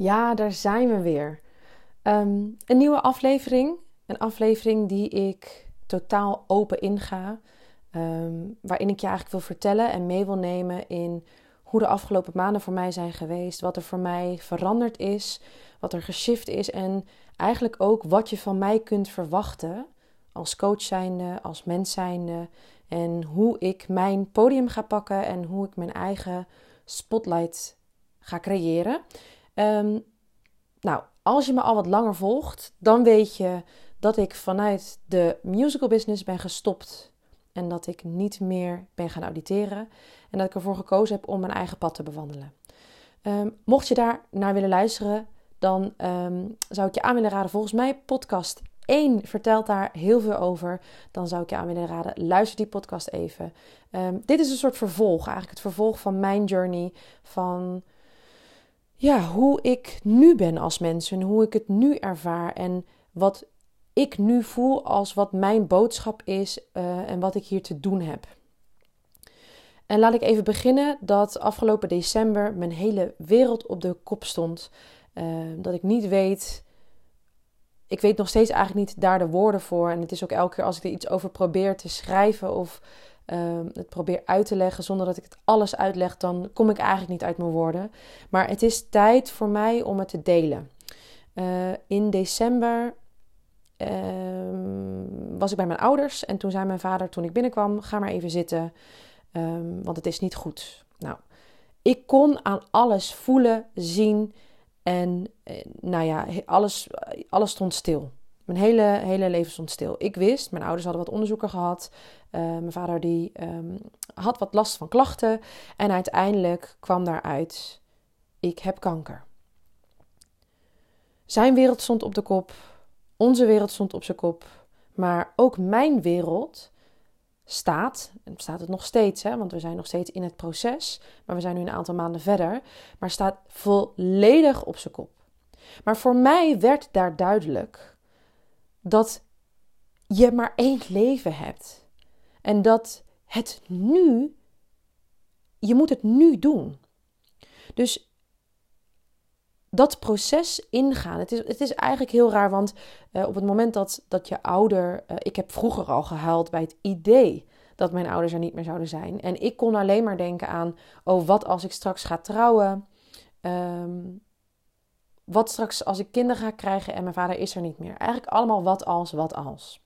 Ja, daar zijn we weer. Ehm, een nieuwe aflevering. Een aflevering die ik totaal open inga. Um, waarin ik je eigenlijk wil vertellen en mee wil nemen in hoe de afgelopen maanden voor mij zijn geweest. Wat er voor mij veranderd is. Wat er geshift is. En eigenlijk ook wat je van mij kunt verwachten. Als coach zijnde, als mens zijnde. En hoe ik mijn podium ga pakken. En hoe ik mijn eigen spotlight ga creëren. Ehm, nou, als je me al wat langer volgt, dan weet je dat ik vanuit de musical business ben gestopt. En dat ik niet meer ben gaan auditeren. En dat ik ervoor gekozen heb om mijn eigen pad te bewandelen. Ehm, mocht je daar naar willen luisteren, dan ehm, zou ik je aan willen raden. Volgens mij, podcast 1 vertelt daar heel veel over. Dan zou ik je aan willen raden, luister die podcast even. dit is een soort vervolg, eigenlijk het vervolg van mijn journey. Van ja, hoe ik nu ben als mens en hoe ik het nu ervaar en wat ik nu voel als wat mijn boodschap is uh, en wat ik hier te doen heb. En laat ik even beginnen dat afgelopen december mijn hele wereld op de kop stond. Uh, dat ik niet weet. Ik weet nog steeds eigenlijk niet daar de woorden voor. En het is ook elke keer als ik er iets over probeer te schrijven of Ehm, het probeer uit te leggen zonder dat ik het alles uitleg, dan kom ik eigenlijk niet uit mijn woorden. Maar het is tijd voor mij om het te delen. Uh, in december ehm, was ik bij mijn ouders en toen zei mijn vader toen ik binnenkwam: ga maar even zitten, um, want het is niet goed. Nou, ik kon aan alles voelen, zien en eh, nou ja, alles, alles stond stil. Mijn hele, hele leven stond stil. Ik wist, mijn ouders hadden wat onderzoeken gehad. Uh, mijn vader die um, had wat last van klachten. En uiteindelijk kwam daaruit, ik heb kanker. Zijn wereld stond op de kop. Onze wereld stond op zijn kop. Maar ook mijn wereld staat, en staat het nog steeds, hè, want we zijn nog steeds in het proces, maar we zijn nu een aantal maanden verder, maar staat volledig op zijn kop. Maar voor mij werd daar duidelijk dat je maar één leven hebt. En dat het nu, je moet het nu doen. Dus dat proces ingaan. Het is, het is eigenlijk heel raar, want uh, op het moment dat, dat je ouder. Uh, ik heb vroeger al gehuild bij het idee dat mijn ouders er niet meer zouden zijn. En ik kon alleen maar denken aan: oh, wat als ik straks ga trouwen? Um, wat straks als ik kinderen ga krijgen en mijn vader is er niet meer. Eigenlijk allemaal wat als, wat als.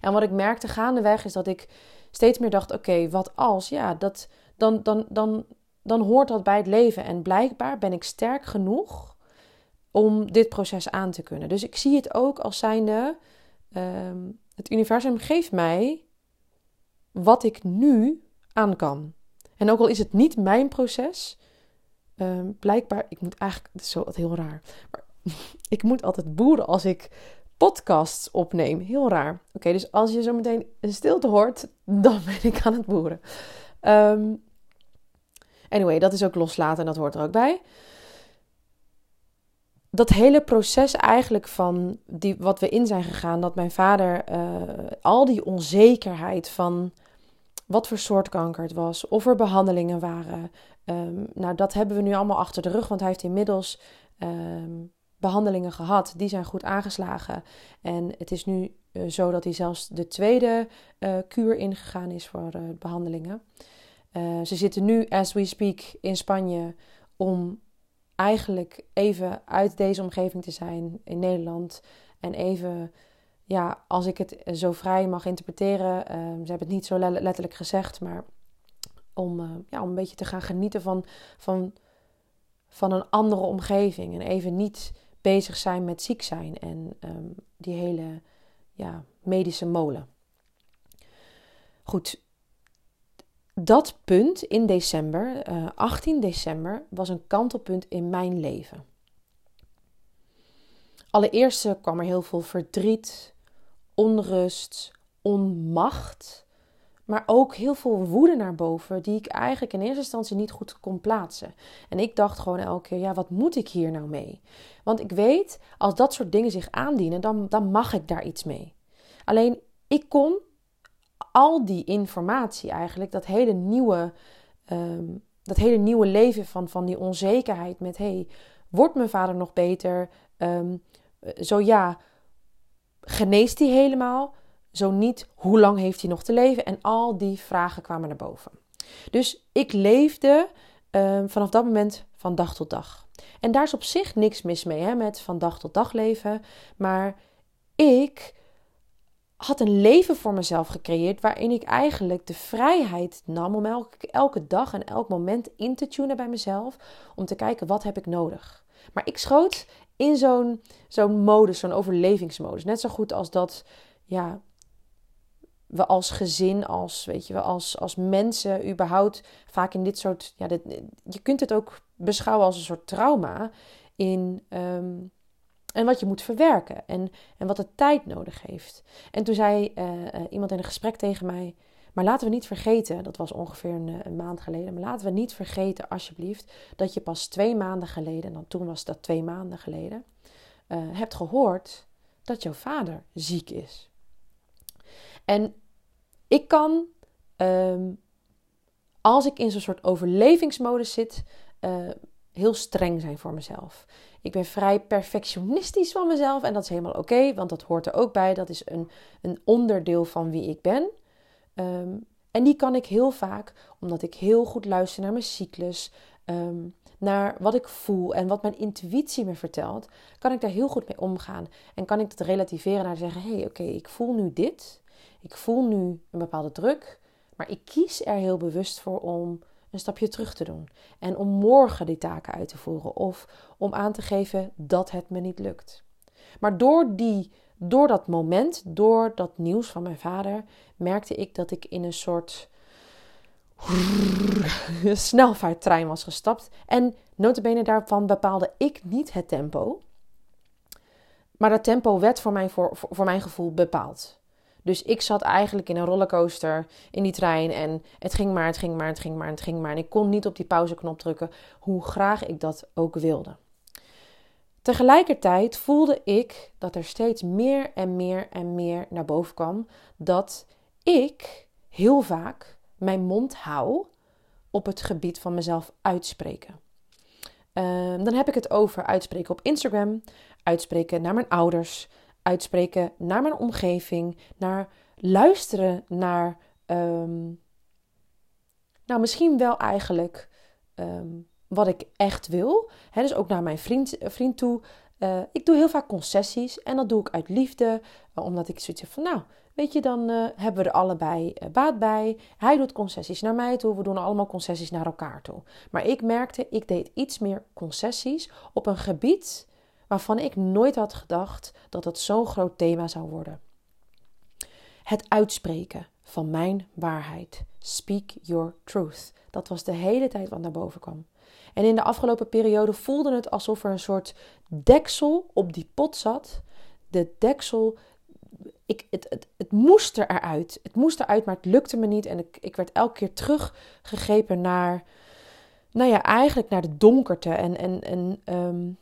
En wat ik merkte gaandeweg is dat ik steeds meer dacht: oké, wat als? Ja, dat, dan, dan, dan, dan hoort dat bij het leven. En blijkbaar ben ik sterk genoeg om dit proces aan te kunnen. Dus ik zie het ook als zijnde: uh, het universum geeft mij wat ik nu aan kan. En ook al is het niet mijn proces, Ehm, blijkbaar, ik moet eigenlijk, het is zo heel raar, maar ik moet altijd boeren als ik podcasts opneem. Heel raar. Oké, dus als je zo meteen een stilte hoort, dan ben ik aan het boeren. Ehm, anyway, dat is ook loslaten en dat hoort er ook bij. Dat hele proces eigenlijk van die, wat we in zijn gegaan, dat mijn vader uh, al die onzekerheid van wat voor soort kanker het was, of er behandelingen waren, Ehm, nou, dat hebben we nu allemaal achter de rug, want hij heeft inmiddels ehm, behandelingen gehad. Die zijn goed aangeslagen. En het is nu uh, zo dat hij zelfs de tweede uh, kuur ingegaan is voor uh, behandelingen. ze zitten nu, as we speak, in Spanje om eigenlijk even uit deze omgeving te zijn in Nederland. En even, ja, als ik het zo vrij mag interpreteren. Ehm, ze hebben het niet zo letterlijk gezegd, maar om, uh, ja, om een beetje te gaan genieten van, van, van een andere omgeving. En even niet bezig zijn met ziek zijn en um, die hele ja, medische molen. Goed, dat punt in december, uh, eh, 18 december, was een kantelpunt in mijn leven. Allereerst kwam er heel veel verdriet, onrust, onmacht maar ook heel veel woede naar boven, die ik eigenlijk in eerste instantie niet goed kon plaatsen. En ik dacht gewoon elke keer: ja, wat moet ik hier nou mee? Want ik weet, als dat soort dingen zich aandienen, dan, dan mag ik daar iets mee. Alleen ik kon al die informatie eigenlijk, dat hele nieuwe, um, dat hele nieuwe leven van, van die onzekerheid met: hey, Wordt mijn vader nog beter? Um, zo ja, geneest hij helemaal? Zo niet, hoe lang heeft hij nog te leven? En al die vragen kwamen naar boven. Dus ik leefde um, vanaf dat moment van dag tot dag. En daar is op zich niks mis mee hè, met van dag tot dag leven. Maar ik had een leven voor mezelf gecreëerd waarin ik eigenlijk de vrijheid nam om elke, elke dag en elk moment in te tunen bij mezelf. Om te kijken wat heb ik nodig. Maar ik schoot in zo'n zo'n modus, zo'n overlevingsmodus. Net zo goed als dat ja, we als gezin, als, weet je, we als, als mensen überhaupt vaak in dit soort... Ja, dit, je kunt het ook beschouwen als een soort trauma in... Ehm, en wat je moet verwerken en, en wat het tijd nodig heeft. En toen zei uh, iemand in een gesprek tegen mij: Maar laten we niet vergeten, dat was ongeveer een, eh, maand geleden, maar laten we niet vergeten, alsjeblieft, dat je pas twee maanden geleden, en dan toen was dat twee maanden geleden, hebt gehoord dat jouw vader ziek is. En ik kan, um, als ik in zo'n soort overlevingsmodus zit, uh, heel streng zijn voor mezelf. Ik ben vrij perfectionistisch van mezelf en dat is helemaal oké, want dat hoort er ook bij. Dat is een, een onderdeel van wie ik ben. Um, en die kan ik heel vaak, omdat ik heel goed luister naar mijn cyclus, um, naar wat ik voel en wat mijn intuïtie me vertelt, kan ik daar heel goed mee omgaan. En kan ik dat relativeren naar zeggen: hé, hey, oké, ik voel nu dit. Ik voel nu een bepaalde druk, maar ik kies er heel bewust voor om een stapje terug te doen. En om morgen die taken uit te voeren. Of om aan te geven dat het me niet lukt. Maar door, die, door dat moment, door dat nieuws van mijn vader, merkte ik dat ik in een soort snelvaarttrein was gestapt. En notabene daarvan bepaalde ik niet het tempo. Maar dat tempo werd voor voor mijn gevoel bepaald. Dus ik zat eigenlijk in een rollercoaster in die trein en het ging maar, het ging maar, het ging maar, het ging maar. En ik kon niet op die pauzeknop drukken, hoe graag ik dat ook wilde. Tegelijkertijd voelde ik dat er steeds meer en meer en meer naar boven kwam dat ik heel vaak mijn mond hou op het gebied van mezelf uitspreken. Ehm, dan heb ik het over uitspreken op Instagram, uitspreken naar mijn ouders, uitspreken naar mijn omgeving, naar luisteren naar, ehm, nou misschien wel eigenlijk ehm, wat ik echt wil. He, dus ook naar mijn vriend, vriend toe. Uh, ik doe heel vaak concessies en dat doe ik uit liefde, uh, omdat ik zoiets heb van, nou, weet je, dan uh, hebben we er allebei baat bij. Hij doet concessies naar mij toe, we doen allemaal concessies naar elkaar toe. Maar ik merkte, ik deed iets meer concessies op een gebied waarvan ik nooit had gedacht dat het zo'n groot thema zou worden. Het uitspreken van mijn waarheid. Speak your truth. Dat was de hele tijd wat naar boven kwam. En in de afgelopen periode voelde het alsof er een soort deksel op die pot zat. De deksel, ik, het, het, het moest eruit. Het moest eruit, maar het lukte me niet. En ik, ik werd elke keer teruggegrepen naar, nou ja, eigenlijk naar de donkerte. En, en, en um,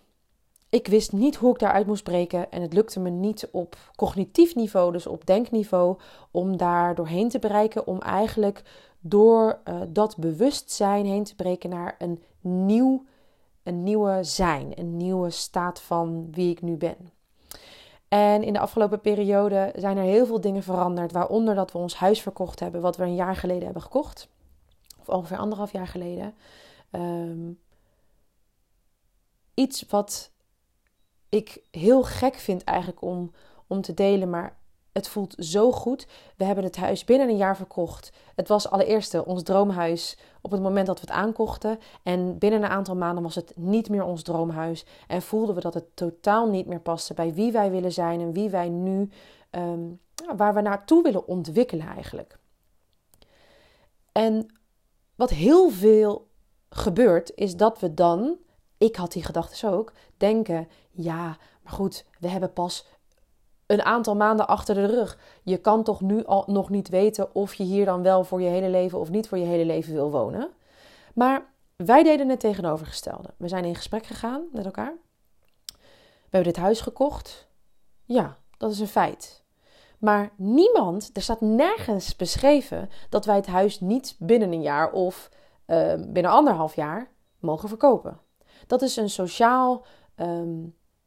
ik wist niet hoe ik daaruit moest breken en het lukte me niet op cognitief niveau, dus op denkniveau, om daar doorheen te bereiken, om eigenlijk door uh, dat bewustzijn heen te breken naar een nieuw, een nieuwe zijn, een nieuwe staat van wie ik nu ben. En in de afgelopen periode zijn er heel veel dingen veranderd, waaronder dat we ons huis verkocht hebben, wat we een jaar geleden hebben gekocht, of ongeveer anderhalf jaar geleden. Um, iets wat ik heel gek vind eigenlijk om, om te delen, maar het voelt zo goed. We hebben het huis binnen een jaar verkocht. Het was allereerst ons droomhuis op het moment dat we het aankochten. En binnen een aantal maanden was het niet meer ons droomhuis. En voelden we dat het totaal niet meer paste bij wie wij willen zijn en wie wij nu, ehm, waar we naartoe willen ontwikkelen eigenlijk. En wat heel veel gebeurt, is dat we dan ik had die gedachten ook, denken: ja, maar goed, we hebben pas een aantal maanden achter de rug. Je kan toch nu al nog niet weten of je hier dan wel voor je hele leven of niet voor je hele leven wil wonen. Maar wij deden het tegenovergestelde. We zijn in gesprek gegaan met elkaar. We hebben dit huis gekocht. Ja, dat is een feit. Maar niemand, er staat nergens beschreven dat wij het huis niet binnen een jaar of uh, binnen anderhalf jaar mogen verkopen. Dat is een sociaal ehm,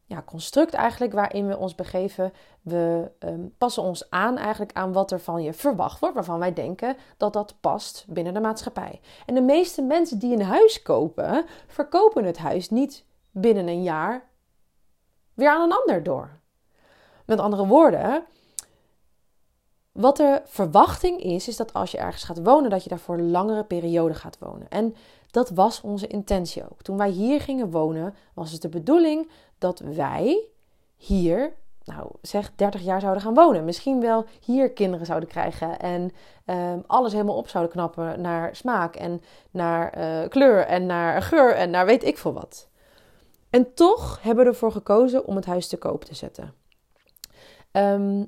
ja, construct eigenlijk waarin we ons begeven. We ehm, passen ons aan eigenlijk aan wat er van je verwacht wordt, waarvan wij denken dat dat past binnen de maatschappij. En de meeste mensen die een huis kopen, verkopen het huis niet binnen een jaar weer aan een ander door. Met andere woorden, wat de verwachting is, is dat als je ergens gaat wonen, dat je daar voor een langere periode gaat wonen. En dat was onze intentie ook. Toen wij hier gingen wonen, was het de bedoeling dat wij hier, nou zeg 30 jaar zouden gaan wonen. Misschien wel hier kinderen zouden krijgen en ehm, alles helemaal op zouden knappen naar smaak en naar eh, kleur en naar geur en naar weet ik veel wat. En toch hebben we ervoor gekozen om het huis te koop te zetten. Ehm,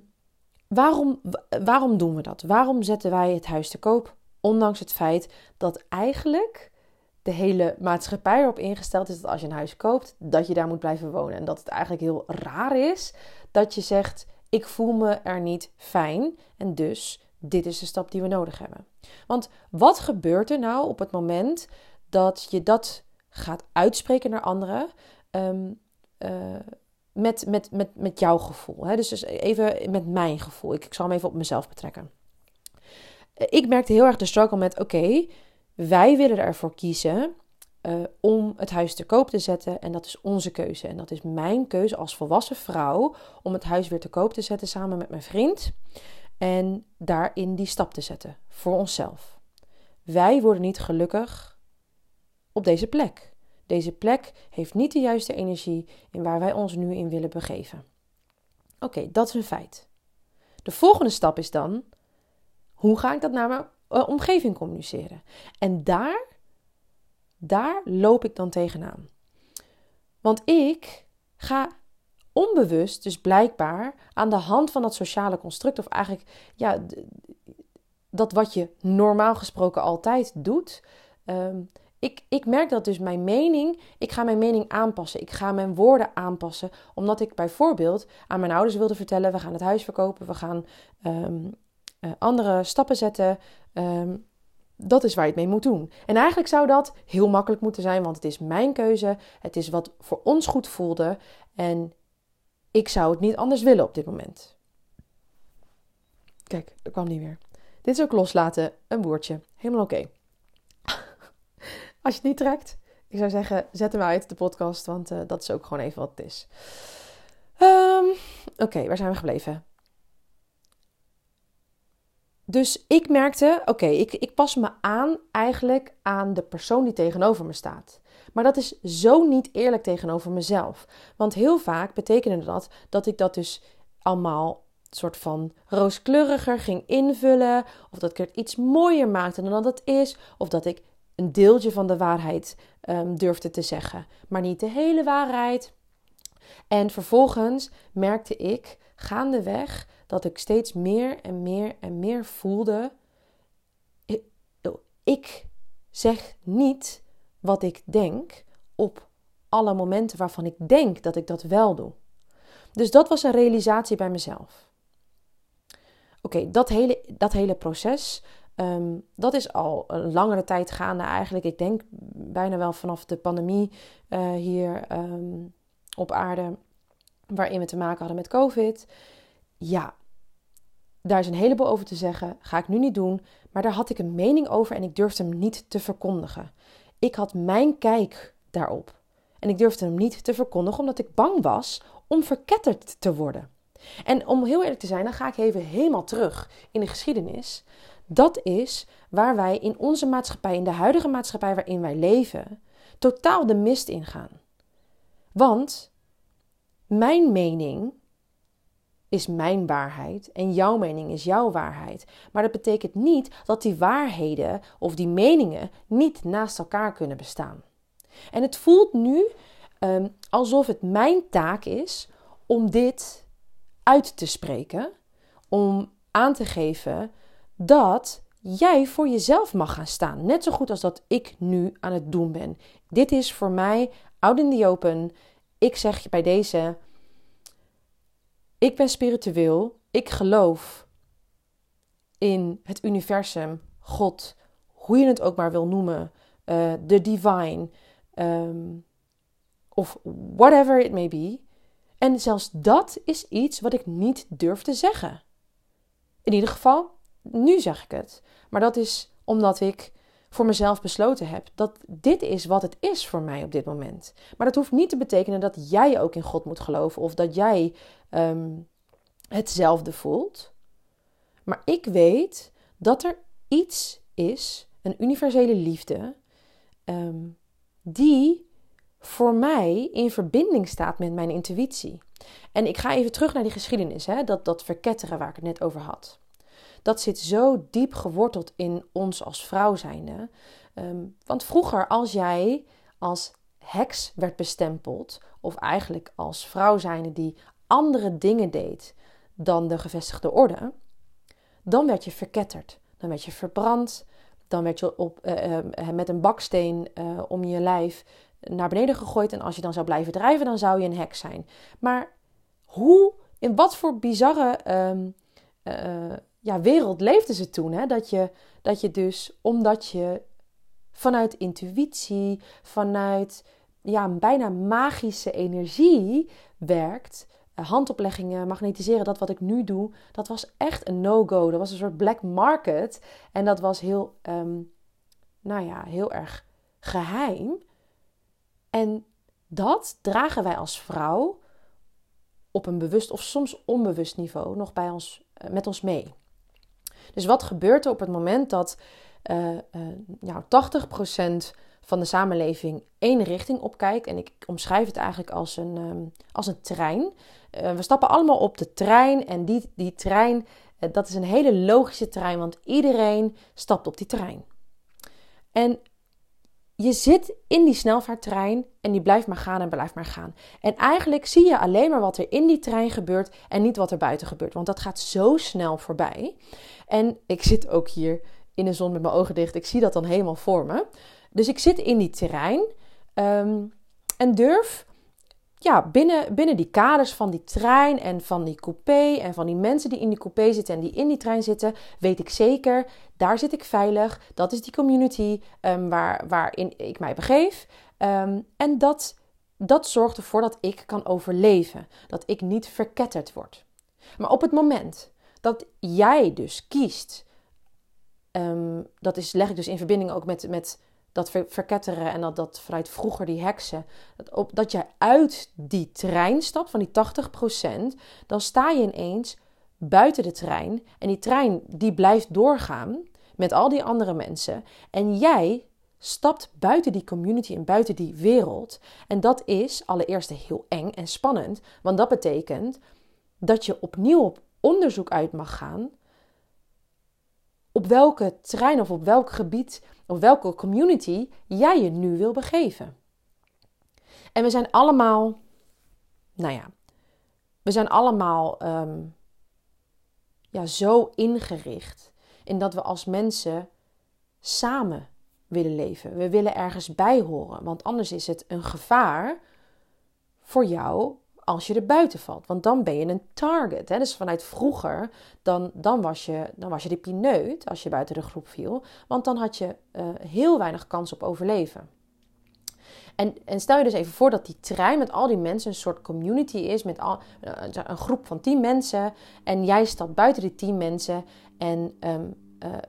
waarom, waarom doen we dat? Waarom zetten wij het huis te koop? Ondanks het feit dat eigenlijk de hele maatschappij erop ingesteld is dat als je een huis koopt, dat je daar moet blijven wonen. En dat het eigenlijk heel raar is dat je zegt: Ik voel me er niet fijn. En dus, dit is de stap die we nodig hebben. Want wat gebeurt er nou op het moment dat je dat gaat uitspreken naar anderen? Ehm, eh, met, met, met, met jouw gevoel. Hè? Dus, dus even met mijn gevoel. Ik, ik zal hem even op mezelf betrekken. Ik merkte heel erg de struggle met: oké, wij willen ervoor kiezen uh, om het huis te koop te zetten. En dat is onze keuze. En dat is mijn keuze als volwassen vrouw om het huis weer te koop te zetten samen met mijn vriend. En daarin die stap te zetten voor onszelf. Wij worden niet gelukkig op deze plek. Deze plek heeft niet de juiste energie in waar wij ons nu in willen begeven. Oké, dat is een feit. De volgende stap is dan: hoe ga ik dat naar mijn uh, omgeving communiceren? En daar, daar loop ik dan tegenaan. Want ik ga onbewust, dus blijkbaar, aan de hand van dat sociale construct, of eigenlijk ja, dat wat je normaal gesproken altijd doet, um, ik, ik merk dat dus mijn mening, ik ga mijn mening aanpassen. Ik ga mijn woorden aanpassen. Omdat ik bijvoorbeeld aan mijn ouders wilde vertellen: we gaan het huis verkopen, we gaan um, uh, andere stappen zetten. Um, dat is waar je het mee moet doen. En eigenlijk zou dat heel makkelijk moeten zijn, want het is mijn keuze. Het is wat voor ons goed voelde. En ik zou het niet anders willen op dit moment. Kijk, er kwam niet meer. Dit is ook loslaten, een woordje. Helemaal oké. Als je het niet trekt, ik zou zeggen, zet hem uit, de podcast, want uh, dat is ook gewoon even wat het is. Um, oké, waar zijn we gebleven? Dus ik merkte, oké, ik, ik pas me aan eigenlijk aan de persoon die tegenover me staat. Maar dat is zo niet eerlijk tegenover mezelf. Want heel vaak betekende dat dat ik dat dus allemaal soort van rooskleuriger ging invullen. Of dat ik het iets mooier maakte dan dat het is. Of dat ik een deeltje van de waarheid um, durfde te zeggen, maar niet de hele waarheid. En vervolgens merkte ik gaandeweg dat ik steeds meer en meer en meer voelde. Ik zeg niet wat ik denk op alle momenten waarvan ik denk dat ik dat wel doe. Dus dat was een realisatie bij mezelf. Oké, dat, hele, dat hele proces Ehm, dat is al een langere tijd gaande eigenlijk. Ik denk bijna wel vanaf de pandemie uh, hier ehm, op aarde, waarin we te maken hadden met COVID. Ja, daar is een heleboel over te zeggen. Ga ik nu niet doen. Maar daar had ik een mening over en ik durfde hem niet te verkondigen. Ik had mijn kijk daarop. En ik durfde hem niet te verkondigen omdat ik bang was om verketterd te worden. En om heel eerlijk te zijn, dan ga ik even helemaal terug in de geschiedenis. Dat is waar wij in onze maatschappij, in de huidige maatschappij waarin wij leven, totaal de mist ingaan. Want mijn mening is mijn waarheid en jouw mening is jouw waarheid. Maar dat betekent niet dat die waarheden of die meningen niet naast elkaar kunnen bestaan. En het voelt nu um, alsof het mijn taak is om dit uit te spreken, om aan te geven dat jij voor jezelf mag gaan staan. Net zo goed als dat ik nu aan het doen ben. Dit is voor mij out in the open. Ik zeg je bij deze: ik ben spiritueel. Ik geloof in het universum, God, hoe je het ook maar wil noemen, de divine. Um, of whatever it may be. En zelfs dat is iets wat ik niet durf te zeggen. In ieder geval, nu zeg ik het. Maar dat is omdat ik voor mezelf besloten heb dat dit is wat het is voor mij op dit moment. Maar dat hoeft niet te betekenen dat jij ook in God moet geloven of dat jij ehm, hetzelfde voelt. Maar ik weet dat er iets is, een universele liefde, ehm, die voor mij in verbinding staat met mijn intuïtie. En ik ga even terug naar die geschiedenis, hè? Dat, dat verketteren waar ik het net over had. Dat zit zo diep geworteld in ons als vrouw zijnde. Ehm, want vroeger, als jij als heks werd bestempeld, of eigenlijk als vrouw zijnde die andere dingen deed dan de gevestigde orde, dan werd je verketterd. Dan werd je verbrand. Dan werd je op, uh, uh, met een baksteen uh, om je lijf naar beneden gegooid. En als je dan zou blijven drijven, dan zou je een heks zijn. Maar hoe, in wat voor bizarre um, ja, wereld leefden ze toen? Hè? Dat, je, dat je dus, omdat je vanuit intuïtie, vanuit ja, bijna magische energie werkt, handopleggingen, magnetiseren, dat wat ik nu doe, dat was echt een no-go. Dat was een soort black market. En dat was heel, um, nou ja, heel erg geheim. En dat dragen wij als vrouw op een bewust of soms onbewust niveau nog bij ons, eh, met ons mee. Dus wat gebeurt er op het moment dat uh, uh, nou, 80% van de samenleving één richting opkijkt? En ik omschrijf het eigenlijk als een, um, als een trein. Uh, we stappen allemaal op de trein en die, die trein, dat is een hele logische trein, want iedereen stapt op die trein. En je zit in die snelvaarttrein en die blijft maar gaan en blijft maar gaan. En eigenlijk zie je alleen maar wat er in die trein gebeurt en niet wat er buiten gebeurt. Want dat gaat zo snel voorbij. En ik zit ook hier in de zon met mijn ogen dicht. Ik zie dat dan helemaal voor me. Dus ik zit in die trein um, en durf ja, binnen, binnen die kaders van die trein en van die coupé en van die mensen die in die coupé zitten en die in die trein zitten, weet ik zeker, daar zit ik veilig. Dat is die community um, waar, waarin ik mij begeef. Um, en dat, dat zorgt ervoor dat ik kan overleven, dat ik niet verketterd word. Maar op het moment dat jij dus kiest, um, dat is, leg ik dus in verbinding ook met, met dat verketteren en dat, dat vanuit vroeger die heksen, dat, op, dat je uit die trein stapt van die 80%, dan sta je ineens buiten de trein en die trein die blijft doorgaan met al die andere mensen en jij stapt buiten die community en buiten die wereld. En dat is allereerst heel eng en spannend, want dat betekent dat je opnieuw op onderzoek uit mag gaan op welke trein of op welk gebied of welke community jij je nu wil begeven. En we zijn allemaal, nou ja, we zijn allemaal um, ja, zo ingericht in dat we als mensen samen willen leven. We willen ergens bij horen, want anders is het een gevaar voor jou als je er buiten valt. Want dan ben je een target. Hè? Dus vanuit vroeger, dan, dan, was je, dan was je de pineut als je buiten de groep viel. Want dan had je uh, heel weinig kans op overleven. En, en, stel je dus even voor dat die trein met al die mensen een soort community is, met al, uh, een groep van tien mensen. En jij stapt buiten die tien mensen. En um,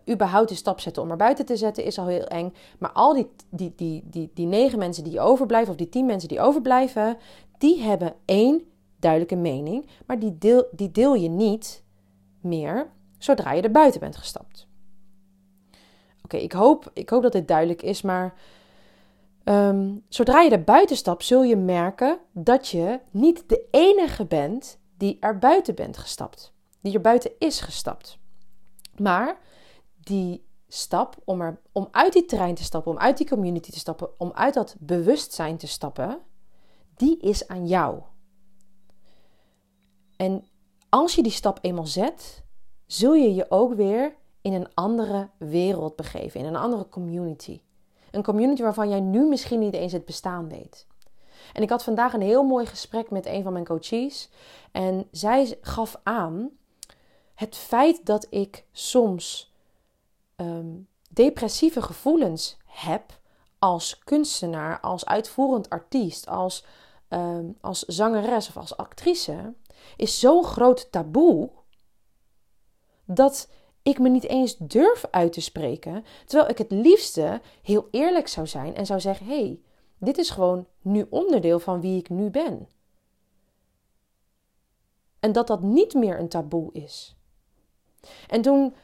überhaupt de stap zetten om er buiten te zetten is al heel eng. Maar al die, die, die, die, die negen mensen die overblijven, of die tien mensen die overblijven, die hebben één duidelijke mening, maar die deel, die deel je niet meer zodra je er buiten bent gestapt. Oké, ik, hoop, ik hoop dat dit duidelijk is, maar um, zodra je er buiten stapt, zul je merken dat je niet de enige bent die er buiten bent gestapt, die er buiten is gestapt. Maar die stap om, er, om uit die trein te stappen, om uit die community te stappen, om uit dat bewustzijn te stappen, die is aan jou. En als je die stap eenmaal zet, zul je je ook weer in een andere wereld begeven, in een andere community. Een community waarvan jij nu misschien niet eens het bestaan weet. En ik had vandaag een heel mooi gesprek met een van mijn coaches. En zij gaf aan het feit dat ik soms um, depressieve gevoelens heb als kunstenaar, als uitvoerend artiest, als, ehm, als zangeres of als actrice, is zo'n groot taboe dat ik me niet eens durf uit te spreken. Terwijl ik het liefste heel eerlijk zou zijn en zou zeggen: hé, hey, dit is gewoon nu onderdeel van wie ik nu ben. En dat dat niet meer een taboe is. En toen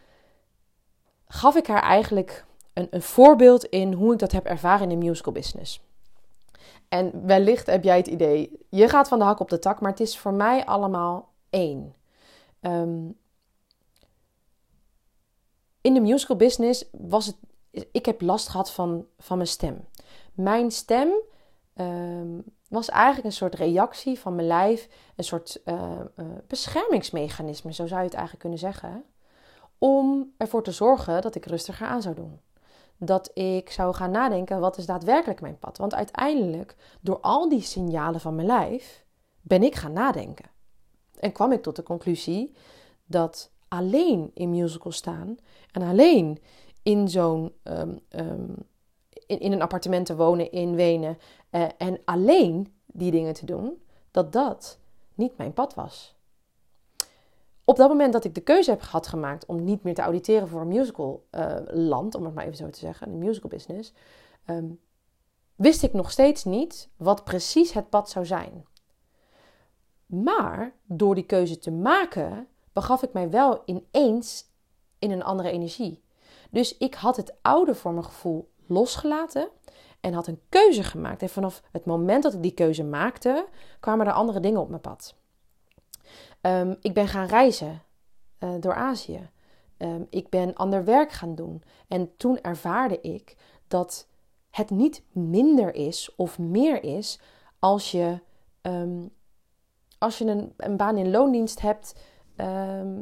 gaf ik haar eigenlijk een, een voorbeeld in hoe ik dat heb ervaren in de musical business. En wellicht heb jij het idee, je gaat van de hak op de tak, maar het is voor mij allemaal één. Ehm, in de musical business was het, ik heb last gehad van, van mijn stem. Mijn stem um, was eigenlijk een soort reactie van mijn lijf, een soort uh, beschermingsmechanisme, zo zou je het eigenlijk kunnen zeggen, om ervoor te zorgen dat ik rustiger aan zou doen. Dat ik zou gaan nadenken, wat is daadwerkelijk mijn pad? Want uiteindelijk, door al die signalen van mijn lijf, ben ik gaan nadenken. En kwam ik tot de conclusie dat alleen in musical staan en alleen in zo'n um, um, in, in, een appartement te wonen in Wenen uh, en alleen die dingen te doen, dat dat niet mijn pad was. Op dat moment dat ik de keuze heb gehad gemaakt om niet meer te auditeren voor een musical uh, land, om het maar even zo te zeggen, een musical business, um, wist ik nog steeds niet wat precies het pad zou zijn. Maar door die keuze te maken, begaf ik mij wel ineens in een andere energie. Dus ik had het oude voor mijn gevoel losgelaten en had een keuze gemaakt. En vanaf het moment dat ik die keuze maakte, kwamen er andere dingen op mijn pad. Um, ik ben gaan reizen uh, door Azië. Um, ik ben ander werk gaan doen. En toen ervaarde ik dat het niet minder is of meer is als je, um, als je een, een baan in loondienst hebt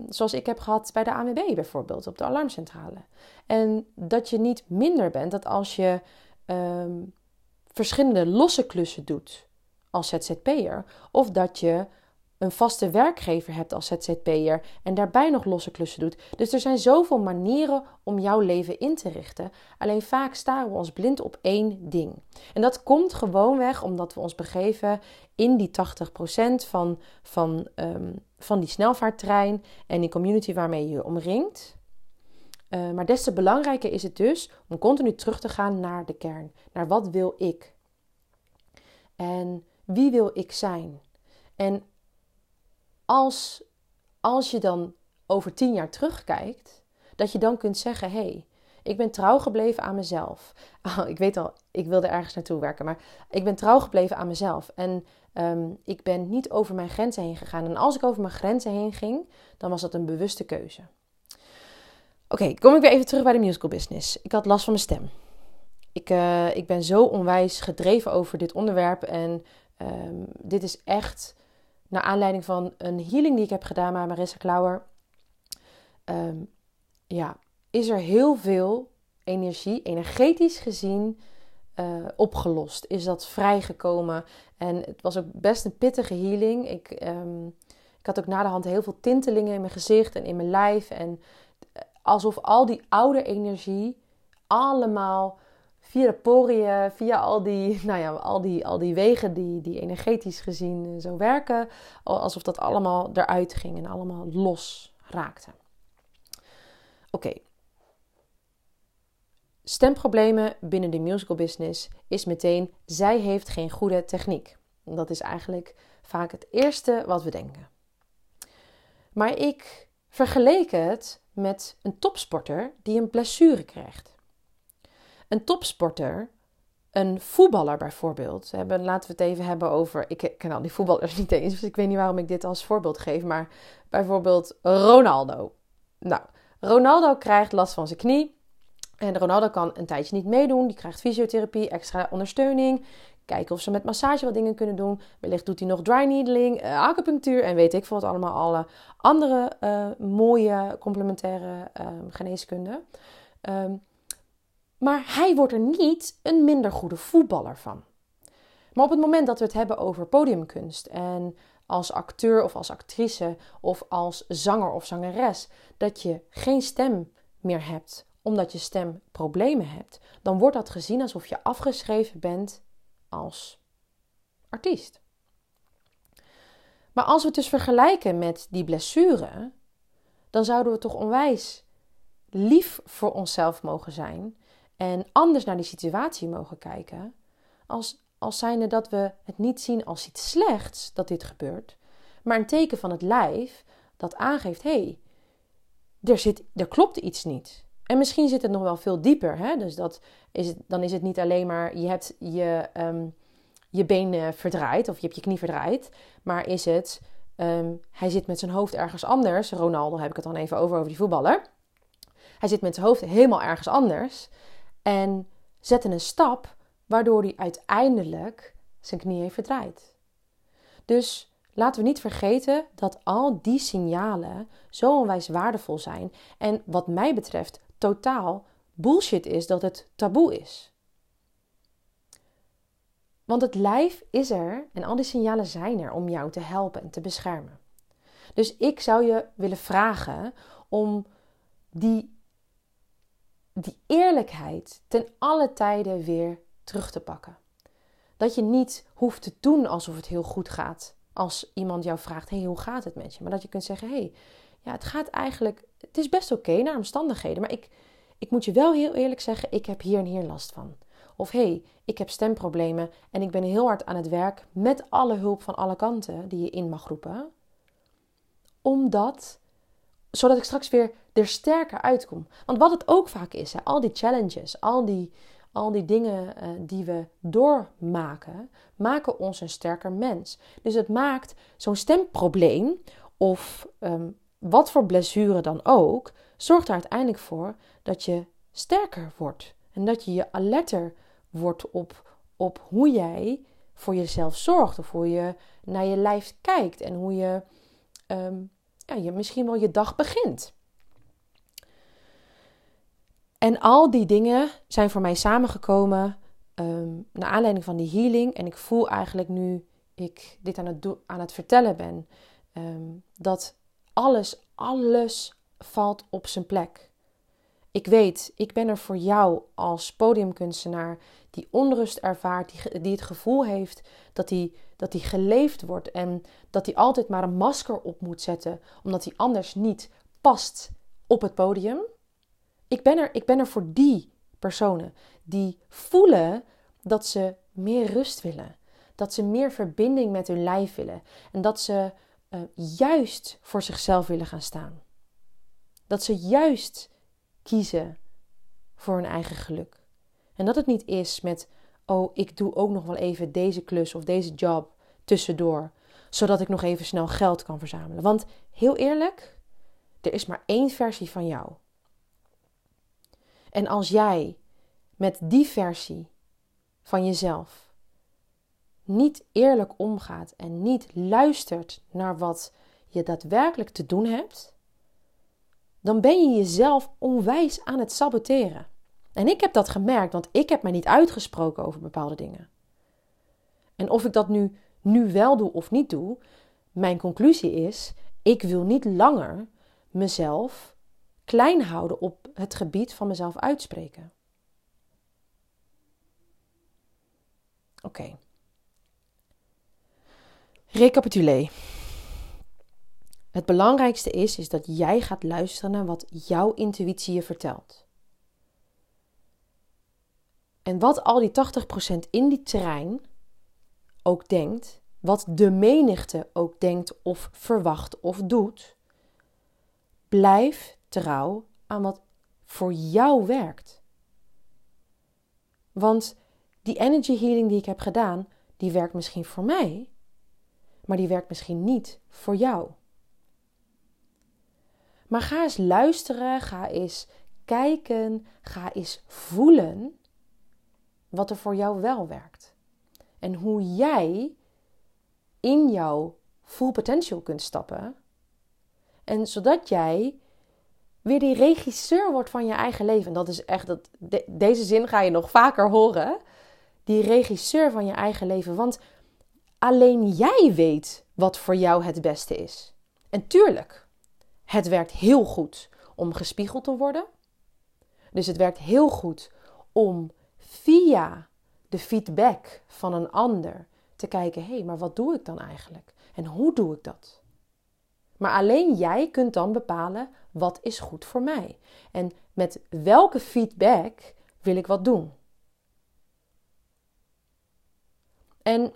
zoals ik heb gehad bij de ANWB bijvoorbeeld, op de alarmcentrale. En dat je niet minder bent, dat als je verschillende losse klussen doet als ZZP'er, of dat je een vaste werkgever hebt als ZZP'er en daarbij nog losse klussen doet. Dus er zijn zoveel manieren om jouw leven in te richten. Alleen vaak staren we ons blind op één ding. En dat komt gewoonweg omdat we ons begeven in die 80% van, van, um, van die snelvaarttrein en die community waarmee je je omringt. Uh, maar des te belangrijker is het dus om continu terug te gaan naar de kern. Naar wat wil ik? En wie wil ik zijn? En als, als je dan over tien jaar terugkijkt, dat je dan kunt zeggen: hé, hey, ik ben trouw gebleven aan mezelf. Oh, ik weet al, ik wilde ergens naartoe werken, maar ik ben trouw gebleven aan mezelf. En um, ik ben niet over mijn grenzen heen gegaan. En als ik over mijn grenzen heen ging, dan was dat een bewuste keuze. Oké, kom ik weer even terug bij de musical business. Ik had last van mijn stem. Ik, uh, ik ben zo onwijs gedreven over dit onderwerp. En um, dit is echt naar aanleiding van een healing die ik heb gedaan met Marissa Klauwer. Um, ja, is er heel veel energie, energetisch gezien, uh, opgelost. Is dat vrijgekomen. En het was ook best een pittige healing. Ik, um, ik had ook na de hand heel veel tintelingen in mijn gezicht en in mijn lijf. En eh, alsof al die oude energie allemaal via de poriën, via al die, nou ja, al die, al die wegen die, die energetisch gezien eh, zo werken, alsof dat allemaal eruit ging en allemaal los raakte. Oké. Stemproblemen binnen de musical business is meteen, zij heeft geen goede techniek. Dat is eigenlijk vaak het eerste wat we denken. Maar ik vergeleek het met een topsporter die een blessure krijgt. Een topsporter, een voetballer bijvoorbeeld. Hebben, laten we het even hebben over. Ik ken al die voetballers niet eens, dus ik weet niet waarom ik dit als voorbeeld geef. Maar bijvoorbeeld Ronaldo. Nou, Ronaldo krijgt last van zijn knie. En Ronaldo kan een tijdje niet meedoen. Die krijgt fysiotherapie, extra ondersteuning. Kijken of ze met massage wat dingen kunnen doen. Wellicht doet hij nog dry needling, uh, acupunctuur en weet ik veel wat allemaal. Alle andere uh, mooie complementaire uh, geneeskunde. Um, maar hij wordt er niet een minder goede voetballer van. Maar op het moment dat we het hebben over podiumkunst en als acteur of als actrice of als zanger of zangeres, dat je geen stem meer hebt omdat je stem problemen hebt, dan wordt dat gezien alsof je afgeschreven bent als artiest. Maar als we het dus vergelijken met die blessure, dan zouden we toch onwijs lief voor onszelf mogen zijn en anders naar die situatie mogen kijken, als, als zijnde dat we het niet zien als iets slechts dat dit gebeurt, maar een teken van het lijf dat aangeeft: hé, hey, er, zit, er klopt iets niet. En misschien zit het nog wel veel dieper. Hè? Dus dat is dan is het niet alleen maar je hebt je, um, je been verdraaid of je hebt je knie verdraaid, maar is het um, hij zit met zijn hoofd ergens anders. Ronaldo heb ik het dan even over, over die voetballer. Hij zit met zijn hoofd helemaal ergens anders en zette een stap waardoor hij uiteindelijk zijn knie heeft verdraaid. Dus laten we niet vergeten dat al die signalen zo onwijs waardevol zijn en wat mij betreft totaal bullshit is dat het taboe is. Want het lijf is er en al die signalen zijn er om jou te helpen en te beschermen. Dus ik zou je willen vragen om die, die eerlijkheid ten alle tijden weer terug te pakken. Dat je niet hoeft te doen alsof het heel goed gaat als iemand jou vraagt: hey, hoe gaat het met je? Maar dat je kunt zeggen: hey, ja, het gaat eigenlijk, het is best oké naar omstandigheden, maar ik, ik moet je wel heel eerlijk zeggen: ik heb hier en hier last van. Of hey, ik heb stemproblemen en ik ben heel hard aan het werk met alle hulp van alle kanten die je in mag roepen. Omdat, zodat ik straks weer er sterker uitkom. Want wat het ook vaak is, al die challenges, al die, al die dingen uh, die we doormaken, maken ons een sterker mens. Dus het maakt zo'n stemprobleem of um, wat voor blessure dan ook, zorgt er uiteindelijk voor dat je sterker wordt. En dat je je alerter wordt op, op hoe jij voor jezelf zorgt. Of hoe je naar je lijf kijkt. En hoe je, um, ja, je misschien wel je dag begint. En al die dingen zijn voor mij samengekomen um, naar aanleiding van die healing. En ik voel eigenlijk nu ik dit aan het, aan het vertellen ben, um, dat alles, alles valt op zijn plek. Ik weet, ik ben er voor jou als podiumkunstenaar die onrust ervaart, die, die het gevoel heeft dat hij dat geleefd wordt en dat hij altijd maar een masker op moet zetten, omdat hij anders niet past op het podium. Ik ben er, ik ben er voor die personen die voelen dat ze meer rust willen, dat ze meer verbinding met hun lijf willen en dat ze uh, juist voor zichzelf willen gaan staan. Dat ze juist kiezen voor hun eigen geluk. En dat het niet is met, oh, ik doe ook nog wel even deze klus of deze job tussendoor, zodat ik nog even snel geld kan verzamelen. Want heel eerlijk, er is maar één versie van jou. En als jij met die versie van jezelf niet eerlijk omgaat en niet luistert naar wat je daadwerkelijk te doen hebt, dan ben je jezelf onwijs aan het saboteren. En ik heb dat gemerkt, want ik heb mij niet uitgesproken over bepaalde dingen. En of ik dat nu, nu wel doe of niet doe, mijn conclusie is: ik wil niet langer mezelf klein houden op het gebied van mezelf uitspreken. Oké. Recapituleer. Het belangrijkste is, is dat jij gaat luisteren naar wat jouw intuïtie je vertelt. En wat al die 80% in die terrein ook denkt, wat de menigte ook denkt of verwacht of doet, blijf trouw aan wat voor jou werkt. Want die energy healing die ik heb gedaan, die werkt misschien voor mij, maar die werkt misschien niet voor jou. Maar ga eens luisteren, ga eens kijken, ga eens voelen wat er voor jou wel werkt. En hoe jij in jouw full potential kunt stappen. En zodat jij weer die regisseur wordt van je eigen leven. En dat is echt, dat, deze zin ga je nog vaker horen. Die regisseur van je eigen leven. Want alleen jij weet wat voor jou het beste is. En tuurlijk, het werkt heel goed om gespiegeld te worden. Dus het werkt heel goed om via de feedback van een ander te kijken: hé, hey, maar wat doe ik dan eigenlijk? En hoe doe ik dat? Maar alleen jij kunt dan bepalen wat is goed voor mij. En met welke feedback wil ik wat doen. En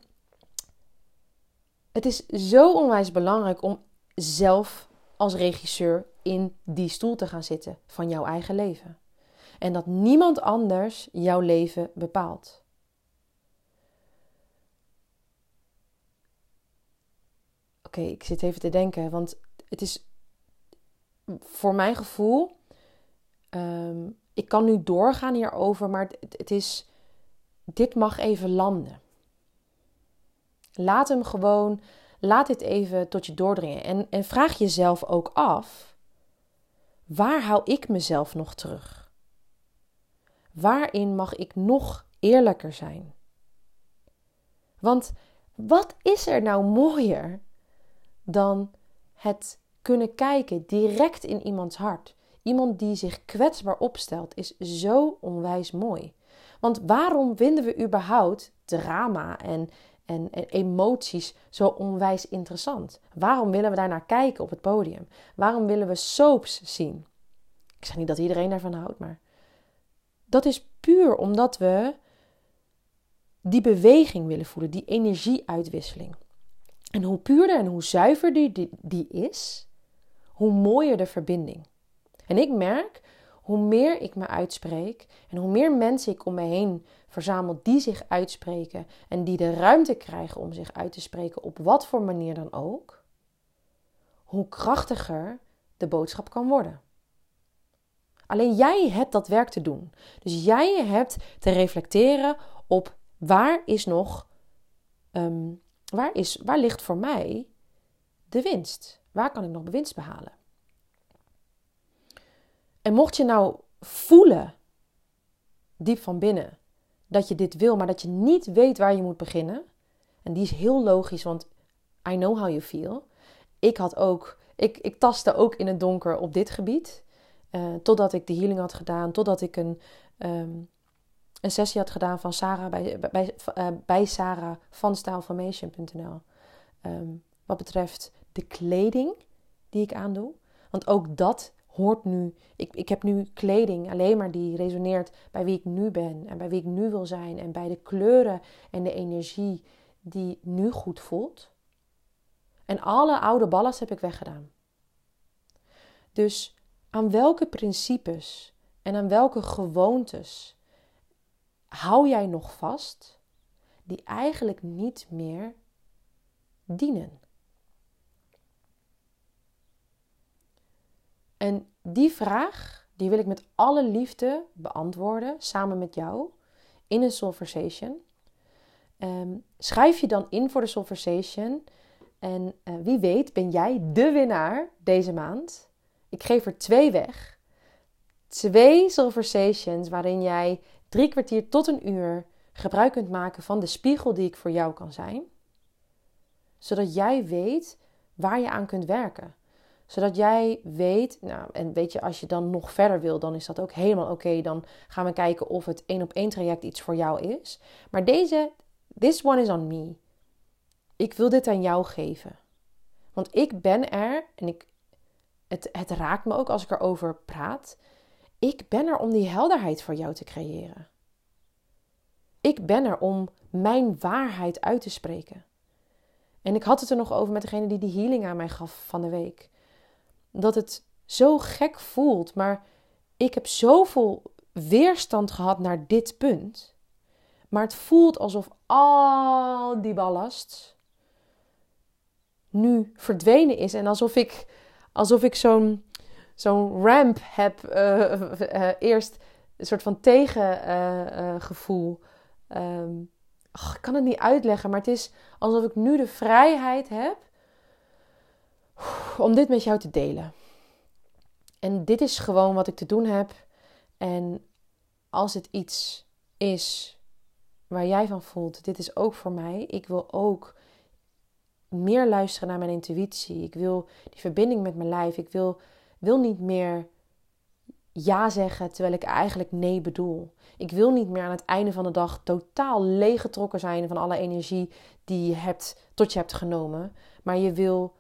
het is zo onwijs belangrijk om zelf als regisseur in die stoel te gaan zitten van jouw eigen leven. En dat niemand anders jouw leven bepaalt. Oké, ik zit even te denken, want het is voor mijn gevoel. Um, ik kan nu doorgaan hierover, maar het, het is. Dit mag even landen. Laat hem gewoon. Laat dit even tot je doordringen. En, en vraag jezelf ook af: waar hou ik mezelf nog terug? Waarin mag ik nog eerlijker zijn? Want wat is er nou mooier dan het kunnen kijken direct in iemands hart? Iemand die zich kwetsbaar opstelt is zo onwijs mooi. Want waarom vinden we überhaupt drama en, en, emoties zo onwijs interessant? Waarom willen we daar naar kijken op het podium? Waarom willen we soaps zien? Ik zeg niet dat iedereen daarvan houdt, maar dat is puur omdat we die beweging willen voelen, die energieuitwisseling. En hoe puurder en hoe zuiverder die, die is, hoe mooier de verbinding. En ik merk, hoe meer ik me uitspreek en hoe meer mensen ik om me heen verzamel die zich uitspreken en die de ruimte krijgen om zich uit te spreken op wat voor manier dan ook, hoe krachtiger de boodschap kan worden. Alleen jij hebt dat werk te doen. Dus jij hebt te reflecteren op waar is nog, ehm, waar, is, waar ligt voor mij de winst? Waar kan ik nog winst behalen? En mocht je nou voelen, diep van binnen, dat je dit wil, maar dat je niet weet waar je moet beginnen. En die is heel logisch, want I know how you feel. Ik had ook, ik, ik tastte ook in het donker op dit gebied. Uh, totdat ik de healing had gedaan, totdat ik een, um, een sessie had gedaan van Sarah bij, bij, uh, bij Sarah van stylformation.nl. Um, ehm, wat betreft de kleding die ik aandoe. Want ook dat hoort nu. Ik, ik heb nu kleding alleen maar die resoneert bij wie ik nu ben en bij wie ik nu wil zijn en bij de kleuren en de energie die nu goed voelt. En alle oude ballast heb ik weggedaan. Dus aan welke principes en aan welke gewoontes hou jij nog vast die eigenlijk niet meer dienen? En die vraag, die wil ik met alle liefde beantwoorden, samen met jou, in een Solversation. Um, schrijf je dan in voor de Solversation. En uh, wie weet ben jij de winnaar deze maand. Ik geef er twee weg. Twee Solversations waarin jij drie kwartier tot een uur gebruik kunt maken van de spiegel die ik voor jou kan zijn. Zodat jij weet waar je aan kunt werken zodat jij weet, nou, en weet je, als je dan nog verder wil, dan is dat ook helemaal oké. Dan gaan we kijken of het één op één traject iets voor jou is. Maar deze, this one is on me. Ik wil dit aan jou geven. Want ik ben er, en ik, het, het raakt me ook als ik erover praat. Ik ben er om die helderheid voor jou te creëren. Ik ben er om mijn waarheid uit te spreken. En ik had het er nog over met degene die die healing aan mij gaf van de week dat het zo gek voelt, maar ik heb zoveel weerstand gehad naar dit punt. Maar het voelt alsof al die ballast nu verdwenen is en alsof ik, alsof ik zo'n zo'n ramp heb, uh, uh, eerst een soort van tegengevoel. Um, ik kan het niet uitleggen, maar het is alsof ik nu de vrijheid heb om dit met jou te delen. En dit is gewoon wat ik te doen heb. En als het iets is waar jij van voelt, dit is ook voor mij. Ik wil ook meer luisteren naar mijn intuïtie. Ik wil die verbinding met mijn lijf. Ik wil, wil niet meer ja zeggen terwijl ik eigenlijk nee bedoel. Ik wil niet meer aan het einde van de dag totaal leeggetrokken zijn van alle energie die je hebt, tot je hebt genomen. Maar je wil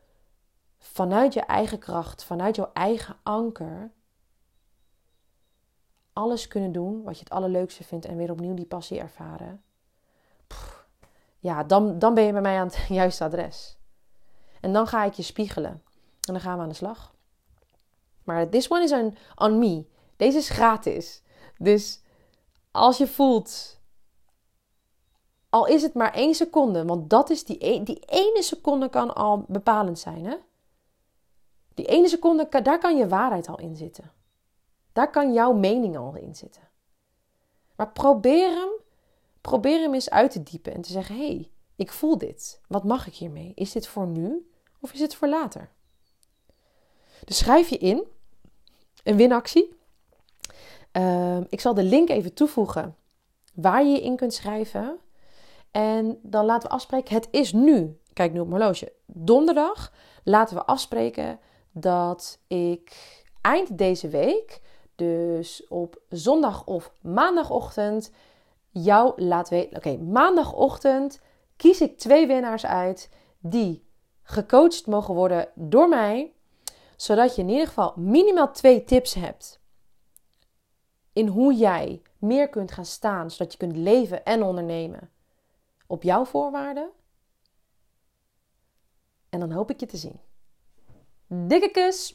vanuit je eigen kracht, vanuit jouw eigen anker, alles kunnen doen wat je het allerleukste vindt en weer opnieuw die passie ervaren. ja, dan, dan ben je bij mij aan het juiste adres. En dan ga ik je spiegelen. En dan gaan we aan de slag. Maar this one is on, on me. Deze is gratis. Dus als je voelt, al is het maar één seconde, want dat is die, e, die ene seconde kan al bepalend zijn. Hè? Die ene seconde, daar kan je waarheid al in zitten. Daar kan jouw mening al in zitten. Maar probeer hem, probeer hem eens uit te diepen en te zeggen: hé, hey, ik voel dit. Wat mag ik hiermee? Is dit voor nu of is het voor later? Dus schrijf je in een winactie. Uh, ik zal de link even toevoegen waar je je in kunt schrijven. En dan laten we afspreken. Het is nu. Kijk nu op mijn horloge. Donderdag laten we afspreken dat ik eind deze week, dus op zondag of maandagochtend, jou laat weten. Oké, maandagochtend kies ik twee winnaars uit die gecoacht mogen worden door mij, zodat je in ieder geval minimaal twee tips hebt in hoe jij meer kunt gaan staan, zodat je kunt leven en ondernemen op jouw voorwaarden. En dan hoop ik je te zien. Dikke kus.